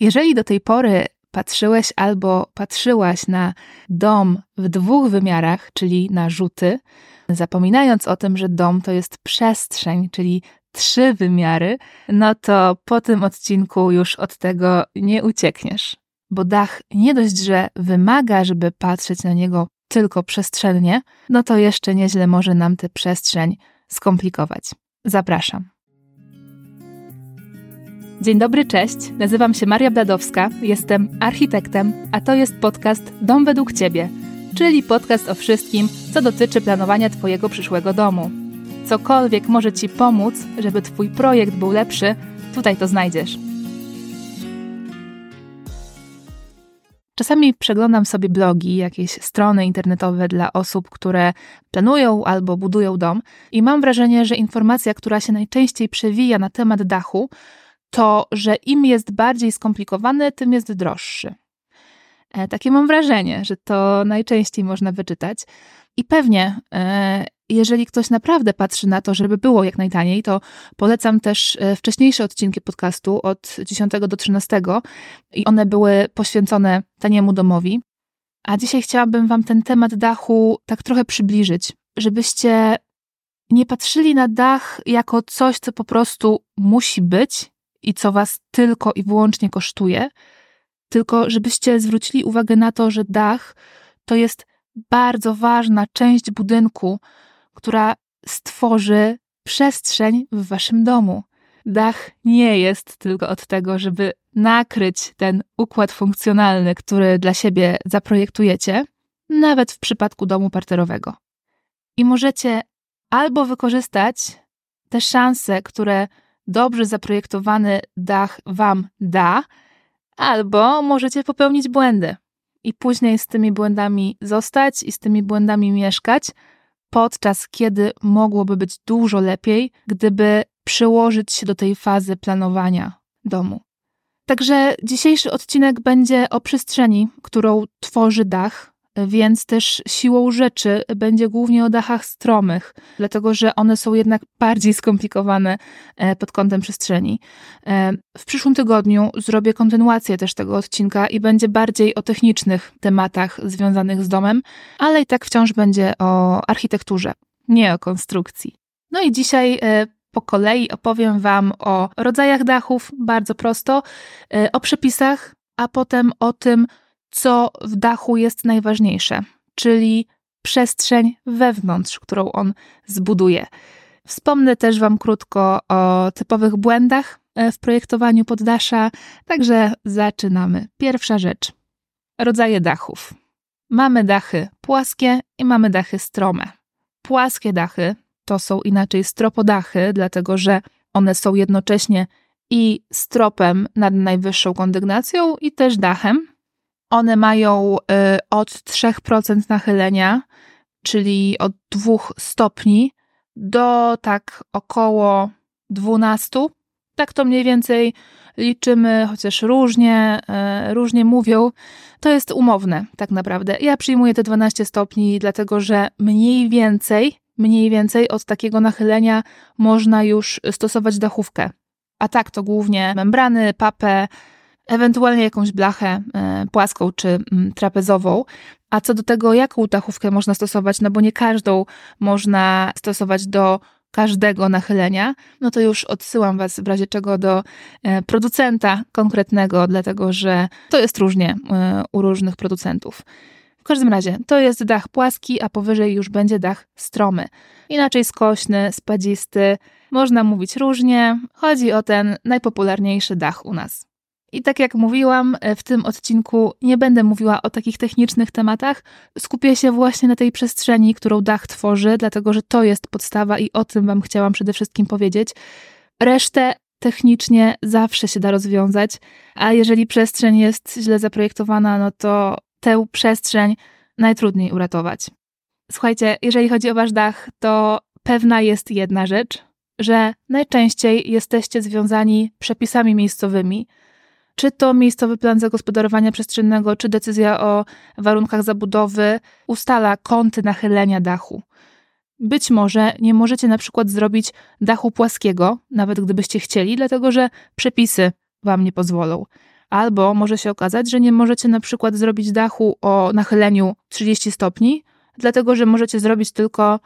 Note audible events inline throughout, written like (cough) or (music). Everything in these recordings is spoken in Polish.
Jeżeli do tej pory patrzyłeś albo patrzyłaś na dom w dwóch wymiarach, czyli na rzuty, zapominając o tym, że dom to jest przestrzeń, czyli trzy wymiary, no to po tym odcinku już od tego nie uciekniesz. Bo dach nie dość, że wymaga, żeby patrzeć na niego tylko przestrzennie, no to jeszcze nieźle może nam tę przestrzeń skomplikować. Zapraszam. Dzień dobry, cześć. Nazywam się Maria Bladowska, jestem architektem, a to jest podcast Dom według Ciebie, czyli podcast o wszystkim, co dotyczy planowania Twojego przyszłego domu. Cokolwiek może Ci pomóc, żeby Twój projekt był lepszy, tutaj to znajdziesz. Czasami przeglądam sobie blogi, jakieś strony internetowe dla osób, które planują albo budują dom, i mam wrażenie, że informacja, która się najczęściej przewija na temat dachu, to, że im jest bardziej skomplikowany, tym jest droższy. E, takie mam wrażenie, że to najczęściej można wyczytać. I pewnie, e, jeżeli ktoś naprawdę patrzy na to, żeby było jak najtaniej, to polecam też e, wcześniejsze odcinki podcastu od 10 do 13 i one były poświęcone taniemu domowi. A dzisiaj chciałabym Wam ten temat dachu tak trochę przybliżyć, żebyście nie patrzyli na dach jako coś, co po prostu musi być i co Was tylko i wyłącznie kosztuje, tylko żebyście zwrócili uwagę na to, że dach to jest bardzo ważna część budynku, która stworzy przestrzeń w waszym domu. Dach nie jest tylko od tego, żeby nakryć ten układ funkcjonalny, który dla siebie zaprojektujecie, nawet w przypadku domu parterowego. I możecie albo wykorzystać te szanse, które dobrze zaprojektowany dach wam da, albo możecie popełnić błędy i później z tymi błędami zostać i z tymi błędami mieszkać, podczas kiedy mogłoby być dużo lepiej, gdyby przyłożyć się do tej fazy planowania domu. Także dzisiejszy odcinek będzie o przestrzeni, którą tworzy dach, więc też siłą rzeczy będzie głównie o dachach stromych, dlatego że one są jednak bardziej skomplikowane e, pod kątem przestrzeni. E, w przyszłym tygodniu zrobię kontynuację też tego odcinka i będzie bardziej o technicznych tematach związanych z domem, ale i tak wciąż będzie o architekturze, nie o konstrukcji. No i dzisiaj e, po kolei opowiem Wam o rodzajach dachów, bardzo prosto, o przepisach, a potem o tym, co w dachu jest najważniejsze, czyli przestrzeń wewnątrz, którą on zbuduje. Wspomnę też Wam krótko o typowych błędach e, w projektowaniu poddasza, także zaczynamy. Pierwsza rzecz. Rodzaje dachów. Mamy dachy płaskie i mamy dachy strome. Płaskie dachy to są inaczej stropodachy, dlatego że one są jednocześnie i stropem nad najwyższą kondygnacją i też dachem, one mają y, od 3% nachylenia, czyli od 2 stopni do tak około 12. Tak to mniej więcej liczymy, chociaż różnie, y, różnie mówią. To jest umowne, tak naprawdę. Ja przyjmuję te 12 stopni, dlatego że mniej więcej, mniej więcej od takiego nachylenia można już stosować dachówkę. A tak to głównie membrany, papę, ewentualnie jakąś blachę e, płaską czy mm, trapezową. A co do tego, jaką dachówkę można stosować, no bo nie każdą można stosować do każdego nachylenia, no to już odsyłam Was w razie czego do e, producenta konkretnego, dlatego że to jest różnie e, u różnych producentów. W każdym razie, to jest dach płaski, a powyżej już będzie dach stromy. Inaczej skośny, spadzisty, można mówić różnie. Chodzi o ten najpopularniejszy dach u nas. I tak jak mówiłam, e, w tym odcinku nie będę mówiła o takich technicznych tematach. Skupię się właśnie na tej przestrzeni, którą dach tworzy, dlatego że to jest podstawa i o tym Wam chciałam przede wszystkim powiedzieć. Resztę technicznie zawsze się da rozwiązać, a jeżeli przestrzeń jest źle zaprojektowana, no to tę przestrzeń najtrudniej uratować. Słuchajcie, jeżeli chodzi o Wasz dach, to pewna jest jedna rzecz, że najczęściej jesteście związani przepisami miejscowymi czy to miejscowy plan zagospodarowania przestrzennego, czy decyzja o warunkach zabudowy ustala kąty nachylenia dachu. Być może nie możecie na przykład zrobić dachu płaskiego, nawet gdybyście chcieli, dlatego że przepisy wam nie pozwolą. Albo może się okazać, że nie możecie na przykład zrobić dachu o nachyleniu 30 stopni, dlatego że możecie zrobić tylko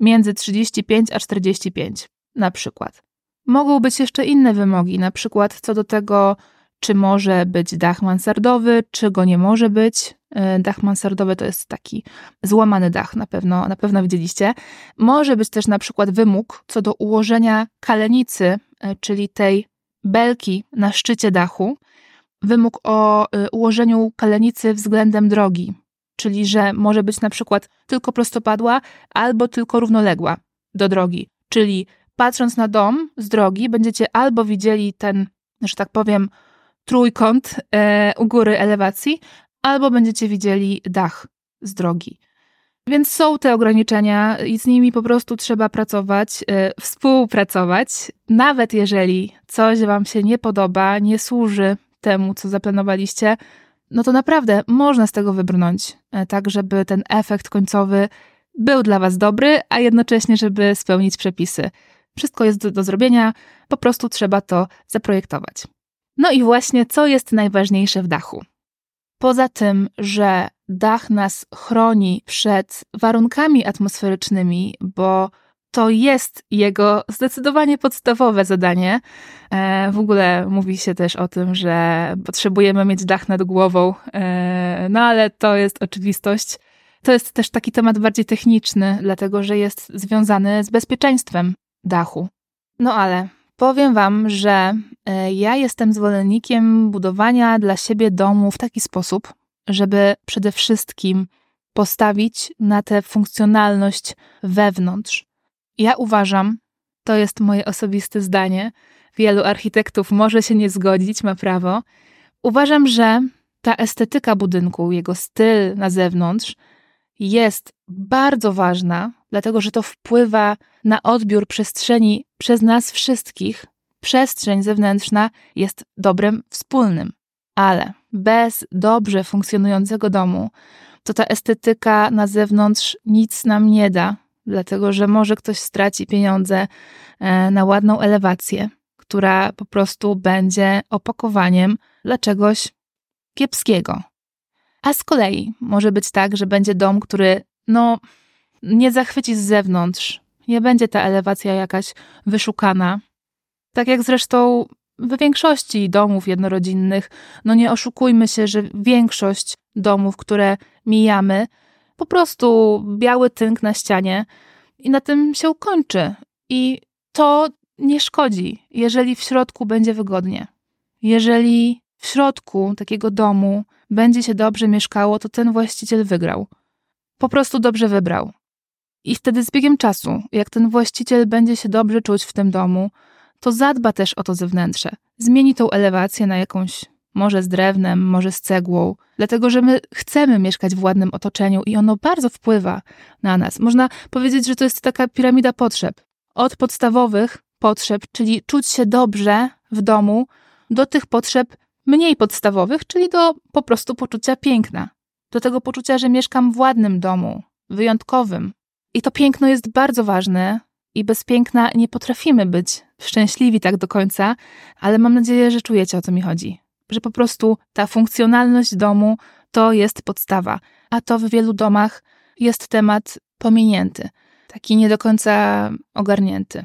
między 35 a 45 na przykład. Mogą być jeszcze inne wymogi, na przykład co do tego, czy może być dach mansardowy, czy go nie może być. E, dach mansardowy to jest taki złamany dach, na pewno, na pewno widzieliście. Może być też na przykład wymóg co do ułożenia kalenicy, e, czyli tej belki na szczycie dachu. Wymóg o e, ułożeniu kalenicy względem drogi, czyli że może być na przykład tylko prostopadła albo tylko równoległa do drogi. Czyli patrząc na dom z drogi, będziecie albo widzieli ten, że tak powiem, trójkąt e, u góry elewacji, albo będziecie widzieli dach z drogi. Więc są te ograniczenia i z nimi po prostu trzeba pracować, e, współpracować, nawet jeżeli coś Wam się nie podoba, nie służy temu, co zaplanowaliście, no to naprawdę można z tego wybrnąć, e, tak żeby ten efekt końcowy był dla Was dobry, a jednocześnie, żeby spełnić przepisy. Wszystko jest do, do zrobienia, po prostu trzeba to zaprojektować. No i właśnie, co jest najważniejsze w dachu? Poza tym, że dach nas chroni przed warunkami atmosferycznymi, bo to jest jego zdecydowanie podstawowe zadanie. E, w ogóle mówi się też o tym, że potrzebujemy mieć dach nad głową, e, no ale to jest oczywistość. To jest też taki temat bardziej techniczny, dlatego że jest związany z bezpieczeństwem dachu. No ale powiem Wam, że e, ja jestem zwolennikiem budowania dla siebie domu w taki sposób, żeby przede wszystkim postawić na tę funkcjonalność wewnątrz. Ja uważam, to jest moje osobiste zdanie, wielu architektów może się nie zgodzić, ma prawo. Uważam, że ta estetyka budynku, jego styl na zewnątrz jest bardzo ważna, dlatego że to wpływa na odbiór przestrzeni przez nas wszystkich. Przestrzeń zewnętrzna jest dobrem wspólnym, ale bez dobrze funkcjonującego domu, to ta estetyka na zewnątrz nic nam nie da, dlatego że może ktoś straci pieniądze e, na ładną elewację, która po prostu będzie opakowaniem dla czegoś kiepskiego. A z kolei może być tak, że będzie dom, który no, nie zachwyci z zewnątrz, nie będzie ta elewacja jakaś wyszukana. Tak jak zresztą w większości domów jednorodzinnych, no nie oszukujmy się, że większość domów, które mijamy, po prostu biały tynk na ścianie i na tym się kończy. I to nie szkodzi, jeżeli w środku będzie wygodnie. Jeżeli w środku takiego domu będzie się dobrze mieszkało, to ten właściciel wygrał. Po prostu dobrze wybrał. I wtedy z biegiem czasu, jak ten właściciel będzie się dobrze czuć w tym domu, to zadba też o to zewnętrze. Zmieni tą elewację na jakąś, może z drewnem, może z cegłą, dlatego że my chcemy mieszkać w ładnym otoczeniu i ono bardzo wpływa na nas. Można powiedzieć, że to jest taka piramida potrzeb. Od podstawowych potrzeb, czyli czuć się dobrze w domu, do tych potrzeb mniej podstawowych, czyli do po prostu poczucia piękna. Do tego poczucia, że mieszkam w ładnym domu, wyjątkowym. I to piękno jest bardzo ważne, i bez piękna nie potrafimy być szczęśliwi tak do końca, ale mam nadzieję, że czujecie o co mi chodzi. Że po prostu ta funkcjonalność domu to jest podstawa, a to w wielu domach jest temat pominięty, taki nie do końca ogarnięty.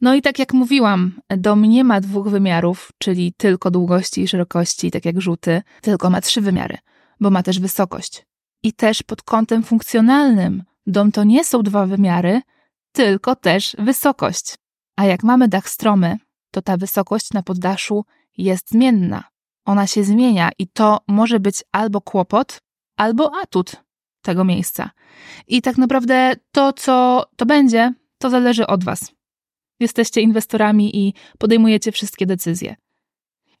No i tak jak mówiłam, dom nie ma dwóch wymiarów, czyli tylko długości i szerokości, tak jak rzuty, tylko ma trzy wymiary, bo ma też wysokość. I też pod kątem funkcjonalnym dom to nie są dwa wymiary, tylko też wysokość. A jak mamy dach stromy, to ta wysokość na poddaszu jest zmienna. Ona się zmienia i to może być albo kłopot, albo atut tego miejsca. I tak naprawdę to, co to będzie, to zależy od Was. Jesteście inwestorami i podejmujecie wszystkie decyzje.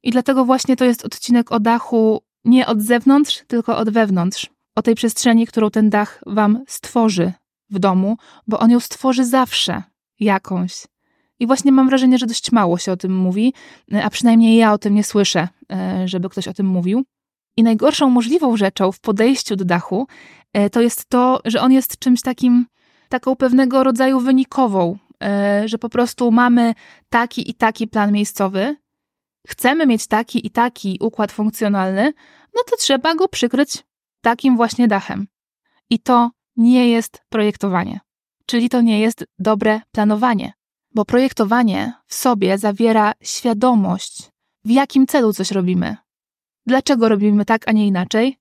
I dlatego właśnie to jest odcinek o dachu nie od zewnątrz, tylko od wewnątrz. O tej przestrzeni, którą ten dach Wam stworzy w domu, bo on ją stworzy zawsze jakąś. I właśnie mam wrażenie, że dość mało się o tym mówi, a przynajmniej ja o tym nie słyszę, e, żeby ktoś o tym mówił. I najgorszą możliwą rzeczą w podejściu do dachu e, to jest to, że on jest czymś takim, taką pewnego rodzaju wynikową, e, że po prostu mamy taki i taki plan miejscowy chcemy mieć taki i taki układ funkcjonalny, no to trzeba go przykryć takim właśnie dachem. I to nie jest projektowanie. Czyli to nie jest dobre planowanie, bo projektowanie w sobie zawiera świadomość, w jakim celu coś robimy. Dlaczego robimy tak, a nie inaczej,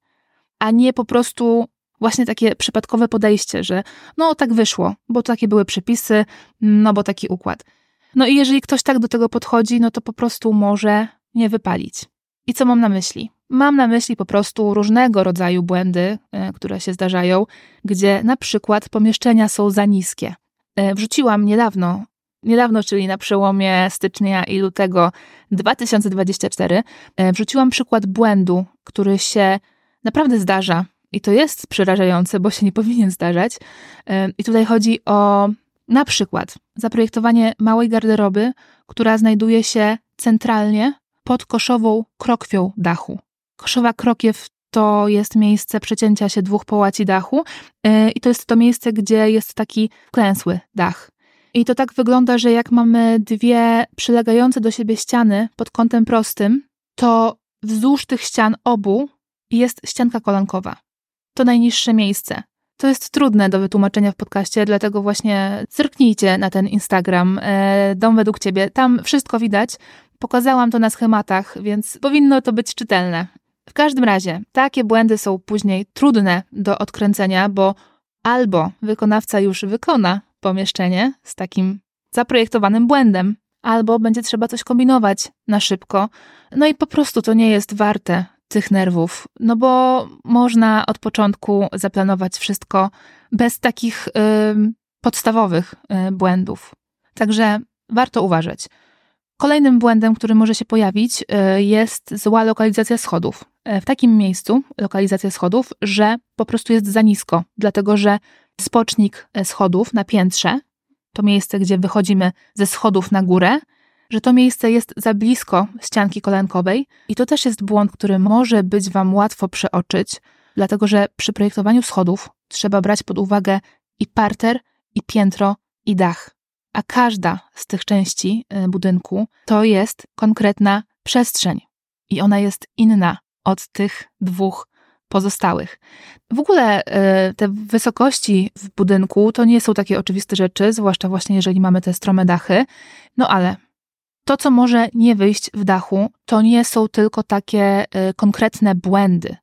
a nie po prostu właśnie takie przypadkowe podejście, że no tak wyszło, bo takie były przepisy, no bo taki układ. No i jeżeli ktoś tak do tego podchodzi, no to po prostu może nie wypalić. I co mam na myśli? Mam na myśli po prostu różnego rodzaju błędy, e, które się zdarzają, gdzie na przykład pomieszczenia są za niskie. E, wrzuciłam niedawno, niedawno, czyli na przełomie stycznia i lutego 2024, e, wrzuciłam przykład błędu, który się naprawdę zdarza. I to jest przerażające, bo się nie powinien zdarzać. I tutaj chodzi o na przykład zaprojektowanie małej garderoby, która znajduje się centralnie pod koszową krokwią dachu. Koszowa krokiew to jest miejsce przecięcia się dwóch połaci dachu yy, i to jest to miejsce, gdzie jest taki klęsły dach. I to tak wygląda, że jak mamy dwie przylegające do siebie ściany pod kątem prostym, to wzdłuż tych ścian obu jest ścianka kolankowa. To najniższe miejsce. To jest trudne do wytłumaczenia w podcaście, dlatego właśnie zerknijcie na ten Instagram, e, Dom według Ciebie. Tam wszystko widać. Pokazałam to na schematach, więc powinno to być czytelne. W każdym razie, takie błędy są później trudne do odkręcenia, bo albo wykonawca już wykona pomieszczenie z takim zaprojektowanym błędem, albo będzie trzeba coś kombinować na szybko. No i po prostu to nie jest warte tych nerwów, no bo można od początku zaplanować wszystko bez takich y, podstawowych y, błędów. Także warto uważać. Kolejnym błędem, który może się pojawić, y, jest zła lokalizacja schodów. Y, w takim miejscu lokalizacja schodów, że po prostu jest za nisko, dlatego że spocznik y, schodów na piętrze, to miejsce, gdzie wychodzimy ze schodów na górę, że to miejsce jest za blisko ścianki kolankowej i to też jest błąd, który może być Wam łatwo przeoczyć, dlatego że przy projektowaniu schodów trzeba brać pod uwagę i parter, i piętro, i dach. A każda z tych części y, budynku to jest konkretna przestrzeń i ona jest inna od tych dwóch pozostałych. W ogóle y, te wysokości w budynku to nie są takie oczywiste rzeczy, zwłaszcza właśnie jeżeli mamy te strome dachy. No ale to, co może nie wyjść w dachu, to nie są tylko takie y, konkretne błędy,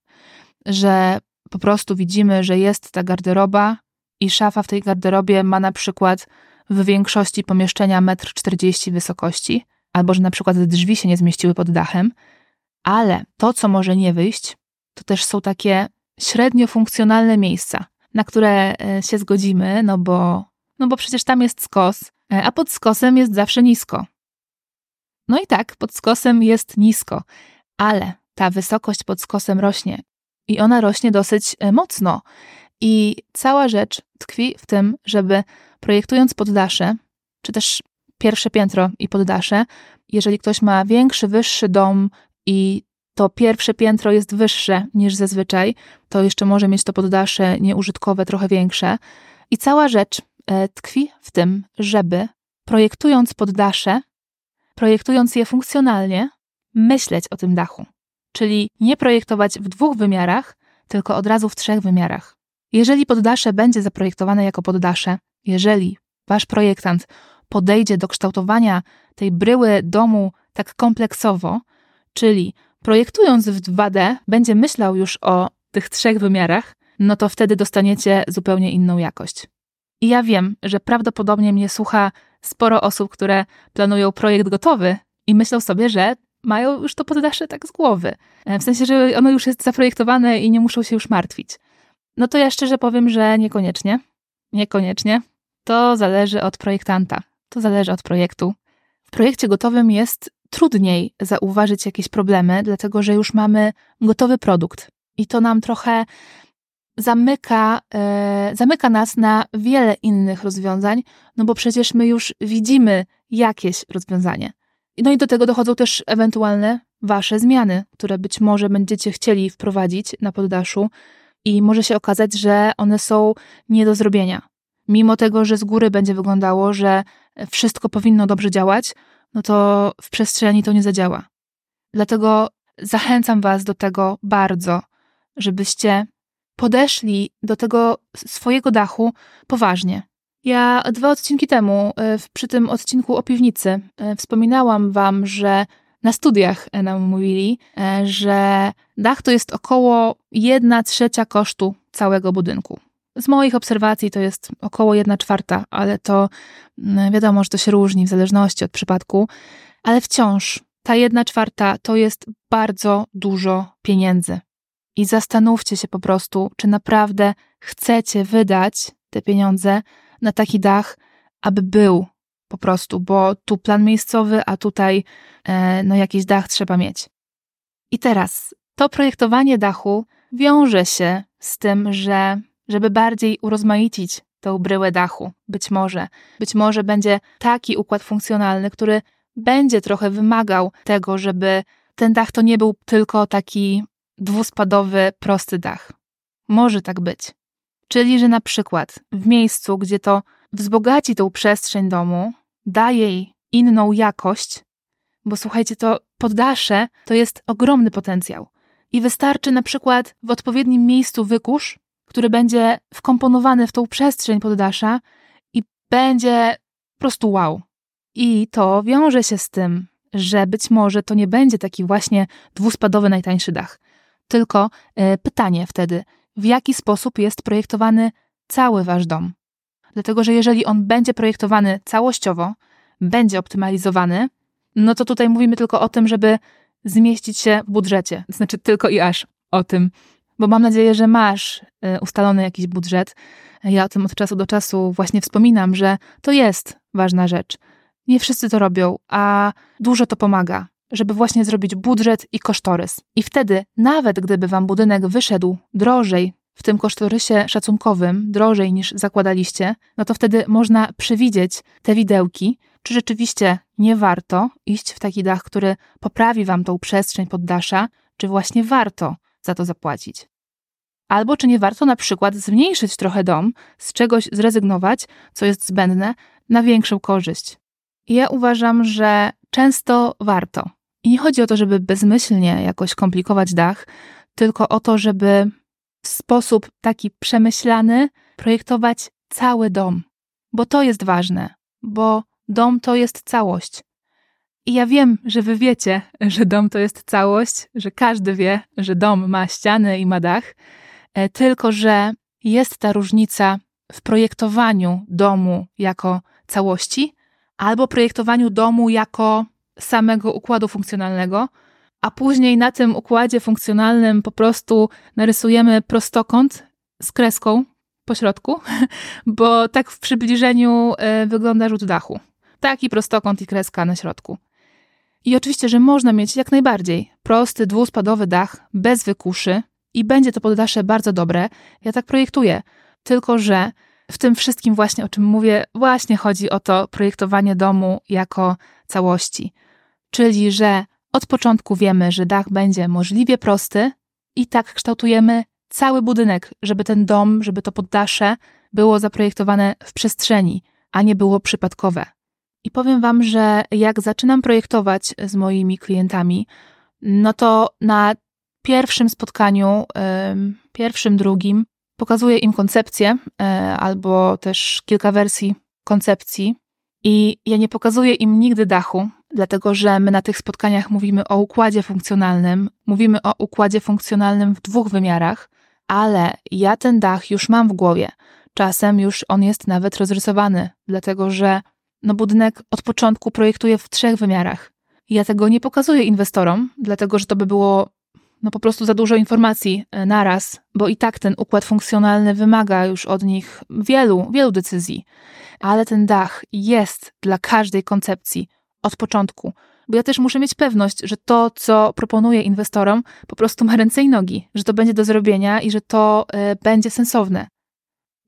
że po prostu widzimy, że jest ta garderoba i szafa w tej garderobie ma na przykład w większości pomieszczenia 1,40 m wysokości, albo że na przykład drzwi się nie zmieściły pod dachem, ale to, co może nie wyjść, to też są takie średnio funkcjonalne miejsca, na które y, się zgodzimy, no bo, no bo przecież tam jest skos, y, a pod skosem jest zawsze nisko. No i tak, pod skosem jest nisko, ale ta wysokość pod skosem rośnie i ona rośnie dosyć e, mocno. I cała rzecz tkwi w tym, żeby projektując poddasze, czy też pierwsze piętro i poddasze, jeżeli ktoś ma większy, wyższy dom i to pierwsze piętro jest wyższe niż zazwyczaj, to jeszcze może mieć to poddasze nieużytkowe trochę większe. I cała rzecz e, tkwi w tym, żeby projektując poddasze, projektując je funkcjonalnie, myśleć o tym dachu. Czyli nie projektować w dwóch wymiarach, tylko od razu w trzech wymiarach. Jeżeli poddasze będzie zaprojektowane jako poddasze, jeżeli wasz projektant podejdzie do kształtowania tej bryły domu tak kompleksowo, czyli projektując w 2D, będzie myślał już o tych trzech wymiarach, no to wtedy dostaniecie zupełnie inną jakość. I ja wiem, że prawdopodobnie mnie słucha sporo osób, które planują projekt gotowy i myślą sobie, że mają już to poddasze tak z głowy. E, w sensie, że ono już jest zaprojektowane i nie muszą się już martwić. No to ja szczerze powiem, że niekoniecznie. Niekoniecznie. To zależy od projektanta. To zależy od projektu. W projekcie gotowym jest trudniej zauważyć jakieś problemy, dlatego że już mamy gotowy produkt. I to nam trochę zamyka, e, zamyka nas na wiele innych rozwiązań, no bo przecież my już widzimy jakieś rozwiązanie. No i do tego dochodzą też ewentualne wasze zmiany, które być może będziecie chcieli wprowadzić na poddaszu i może się okazać, że one są nie do zrobienia. Mimo tego, że z góry będzie wyglądało, że wszystko powinno dobrze działać, no to w przestrzeni to nie zadziała. Dlatego zachęcam Was do tego bardzo, żebyście podeszli do tego swojego dachu poważnie. Ja dwa odcinki temu, e, przy tym odcinku o piwnicy, e, wspominałam Wam, że na studiach nam mówili, e, że dach to jest około 1 trzecia kosztu całego budynku. Z moich obserwacji to jest około 1 czwarta, ale to mm, wiadomo, że to się różni w zależności od przypadku, ale wciąż ta 1 czwarta to jest bardzo dużo pieniędzy. I zastanówcie się po prostu, czy naprawdę chcecie wydać te pieniądze na taki dach, aby był po prostu, bo tu plan miejscowy, a tutaj e, no jakiś dach trzeba mieć. I teraz to projektowanie dachu wiąże się z tym, że żeby bardziej urozmaicić tą bryłę dachu, być może, być może będzie taki układ funkcjonalny, który będzie trochę wymagał tego, żeby ten dach to nie był tylko taki dwuspadowy, prosty dach. Może tak być. Czyli, że na przykład w miejscu, gdzie to wzbogaci tą przestrzeń domu, da jej inną jakość, bo słuchajcie, to poddasze to jest ogromny potencjał. I wystarczy na przykład w odpowiednim miejscu wykusz, który będzie wkomponowany w tą przestrzeń poddasza i będzie po prostu wow. I to wiąże się z tym, że być może to nie będzie taki właśnie dwuspadowy najtańszy dach. Tylko y, pytanie wtedy, w jaki sposób jest projektowany cały wasz dom? Dlatego, że jeżeli on będzie projektowany całościowo, będzie optymalizowany, no to tutaj mówimy tylko o tym, żeby zmieścić się w budżecie. Znaczy tylko i aż o tym, bo mam nadzieję, że masz y, ustalony jakiś budżet. Ja o tym od czasu do czasu właśnie wspominam, że to jest ważna rzecz. Nie wszyscy to robią, a dużo to pomaga, żeby właśnie zrobić budżet i kosztorys. I wtedy, nawet gdyby wam budynek wyszedł drożej w tym kosztorysie szacunkowym drożej niż zakładaliście, no to wtedy można przewidzieć te widełki, czy rzeczywiście nie warto iść w taki dach, który poprawi wam tą przestrzeń poddasza, czy właśnie warto za to zapłacić. Albo czy nie warto na przykład zmniejszyć trochę dom, z czegoś zrezygnować, co jest zbędne, na większą korzyść. Ja uważam, że często warto. I nie chodzi o to, żeby bezmyślnie jakoś komplikować dach, tylko o to, żeby w sposób taki przemyślany projektować cały dom. Bo to jest ważne, bo dom to jest całość. I ja wiem, że wy wiecie, że dom to jest całość, że każdy wie, że dom ma ściany i ma dach, e, tylko że jest ta różnica w projektowaniu domu jako całości albo projektowaniu domu jako samego układu funkcjonalnego, a później na tym układzie funkcjonalnym po prostu narysujemy prostokąt z kreską po środku, (laughs) bo tak w przybliżeniu e, wygląda rzut dachu. Taki prostokąt i kreska na środku. I oczywiście, że można mieć jak najbardziej prosty, dwuspadowy dach bez wykuszy i będzie to poddasze bardzo dobre. Ja tak projektuję. Tylko, że w tym wszystkim właśnie, o czym mówię, właśnie chodzi o to projektowanie domu jako całości. Czyli, że od początku wiemy, że dach będzie możliwie prosty i tak kształtujemy cały budynek, żeby ten dom, żeby to poddasze było zaprojektowane w przestrzeni, a nie było przypadkowe. I powiem Wam, że jak zaczynam projektować z moimi klientami, no to na pierwszym spotkaniu, pierwszym, drugim, pokazuję im koncepcję e, albo też kilka wersji koncepcji. I ja nie pokazuję im nigdy dachu, dlatego że my na tych spotkaniach mówimy o układzie funkcjonalnym, mówimy o układzie funkcjonalnym w dwóch wymiarach, ale ja ten dach już mam w głowie. Czasem już on jest nawet rozrysowany, dlatego że no budynek od początku projektuję w trzech wymiarach. Ja tego nie pokazuję inwestorom, dlatego że to by było no po prostu za dużo informacji e, naraz, bo i tak ten układ funkcjonalny wymaga już od nich wielu, wielu decyzji. Ale ten dach jest dla każdej koncepcji od początku, bo ja też muszę mieć pewność, że to, co proponuję inwestorom, po prostu ma ręce i nogi, że to będzie do zrobienia i że to y, będzie sensowne.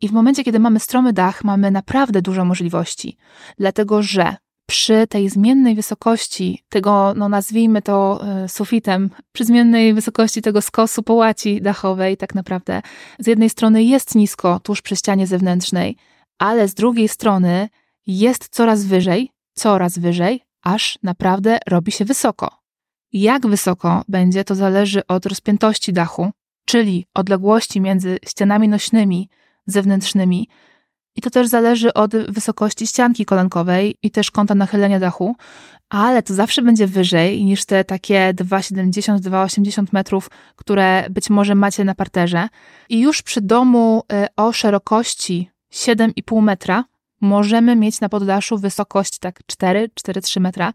I w momencie, kiedy mamy stromy dach, mamy naprawdę dużo możliwości, dlatego że przy tej zmiennej wysokości tego, no nazwijmy to y, sufitem, przy zmiennej wysokości tego skosu połaci dachowej, tak naprawdę z jednej strony jest nisko tuż przy ścianie zewnętrznej, ale z drugiej strony jest coraz wyżej, coraz wyżej, aż naprawdę robi się wysoko. Jak wysoko będzie, to zależy od rozpiętości dachu, czyli odległości między ścianami nośnymi zewnętrznymi. I to też zależy od wysokości ścianki kolankowej i też kąta nachylenia dachu, ale to zawsze będzie wyżej niż te takie 2,70-2,80 metrów, które być może macie na parterze. I już przy domu y, o szerokości 7,5 metra możemy mieć na poddaszu wysokość tak 4-4,3 metra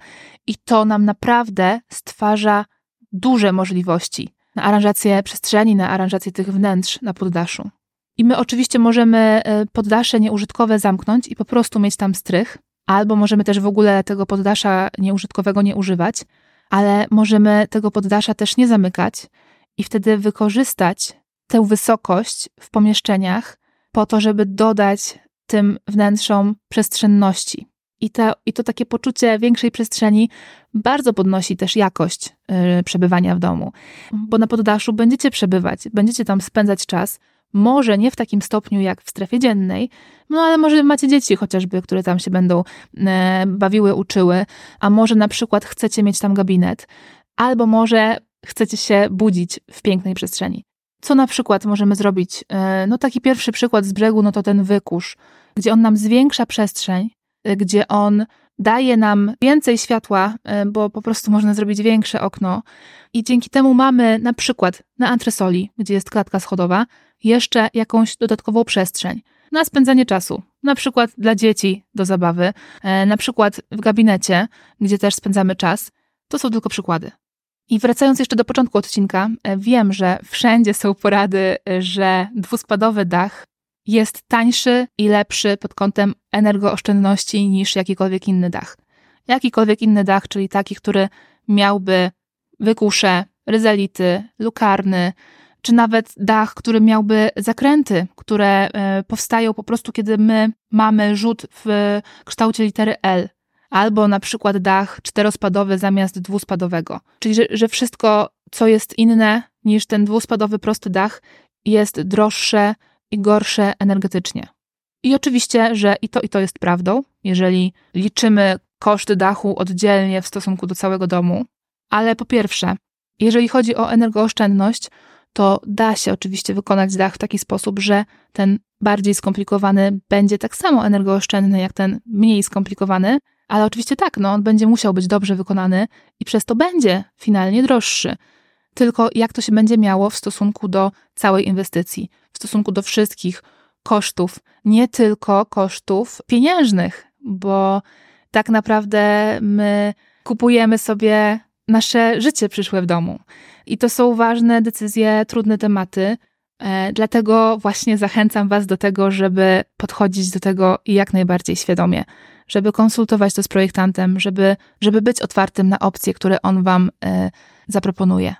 i to nam naprawdę stwarza duże możliwości na aranżację przestrzeni, na aranżację tych wnętrz na poddaszu. I my oczywiście możemy e, poddasze nieużytkowe zamknąć i po prostu mieć tam strych, albo możemy też w ogóle tego poddasza nieużytkowego nie używać, ale możemy tego poddasza też nie zamykać i wtedy wykorzystać tę wysokość w pomieszczeniach po to, żeby dodać tym wnętrzom przestrzenności. I to, I to takie poczucie większej przestrzeni bardzo podnosi też jakość yy, przebywania w domu, bo na poddaszu będziecie przebywać, będziecie tam spędzać czas, może nie w takim stopniu jak w strefie dziennej, no ale może macie dzieci chociażby, które tam się będą e, bawiły, uczyły, a może na przykład chcecie mieć tam gabinet, albo może chcecie się budzić w pięknej przestrzeni. Co na przykład możemy zrobić? E, no taki pierwszy przykład z brzegu, no to ten wykurz, gdzie on nam zwiększa przestrzeń, e, gdzie on daje nam więcej światła, e, bo po prostu można zrobić większe okno i dzięki temu mamy na przykład na antresoli, gdzie jest klatka schodowa, jeszcze jakąś dodatkową przestrzeń na spędzanie czasu, na przykład dla dzieci do zabawy, na przykład w gabinecie, gdzie też spędzamy czas. To są tylko przykłady. I wracając jeszcze do początku odcinka, e, wiem, że wszędzie są porady, e, że dwuspadowy dach jest tańszy i lepszy pod kątem energooszczędności niż jakikolwiek inny dach. Jakikolwiek inny dach, czyli taki, który miałby wykusze, ryzelity, lukarny, czy nawet dach, który miałby zakręty, które e, powstają po prostu, kiedy my mamy rzut w kształcie litery L albo na przykład dach czterospadowy zamiast dwuspadowego. Czyli, że, że wszystko, co jest inne niż ten dwuspadowy prosty dach, jest droższe i gorsze energetycznie. I oczywiście, że i to, i to jest prawdą, jeżeli liczymy koszty dachu oddzielnie w stosunku do całego domu. Ale po pierwsze, jeżeli chodzi o energooszczędność, to da się oczywiście wykonać dach w taki sposób, że ten bardziej skomplikowany będzie tak samo energooszczędny jak ten mniej skomplikowany, ale oczywiście tak, no, on będzie musiał być dobrze wykonany i przez to będzie finalnie droższy. Tylko jak to się będzie miało w stosunku do całej inwestycji, w stosunku do wszystkich kosztów, nie tylko kosztów pieniężnych, bo tak naprawdę my kupujemy sobie nasze życie przyszłe w domu. I to są ważne decyzje, trudne tematy. E, dlatego właśnie zachęcam Was do tego, żeby podchodzić do tego jak najbardziej świadomie żeby konsultować to z projektantem, żeby, żeby być otwartym na opcje, które on Wam y, zaproponuje.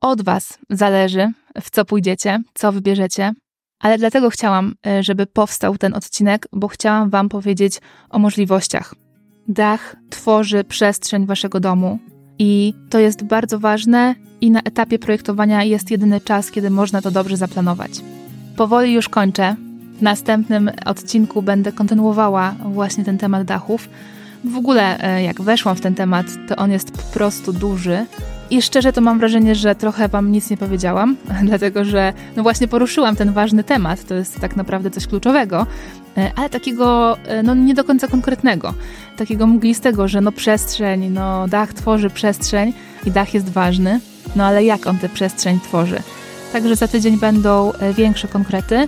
Od Was zależy, w co pójdziecie, co wybierzecie, ale dlatego chciałam, y, żeby powstał ten odcinek, bo chciałam Wam powiedzieć o możliwościach. Dach tworzy przestrzeń Waszego domu i to jest bardzo ważne, i na etapie projektowania jest jedyny czas, kiedy można to dobrze zaplanować. Powoli już kończę, w następnym odcinku będę kontynuowała właśnie ten temat dachów. W ogóle, e, jak weszłam w ten temat, to on jest po prostu duży. I szczerze to mam wrażenie, że trochę Wam nic nie powiedziałam, (laughs) dlatego że no właśnie poruszyłam ten ważny temat. To jest tak naprawdę coś kluczowego, e, ale takiego e, no nie do końca konkretnego. Takiego mglistego, że no przestrzeń, no dach tworzy przestrzeń i dach jest ważny, no ale jak on tę przestrzeń tworzy? Także za tydzień będą większe konkrety.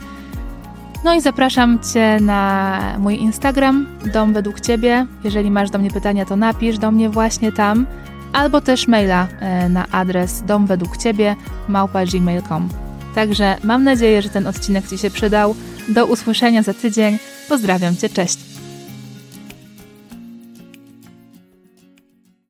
No i zapraszam Cię na mój Instagram, Dom Według Ciebie. Jeżeli masz do mnie pytania, to napisz do mnie właśnie tam, albo też maila e, na adres domwedługciebie małpa.gmail.com. Także mam nadzieję, że ten odcinek Ci się przydał. Do usłyszenia za tydzień. Pozdrawiam Cię, cześć!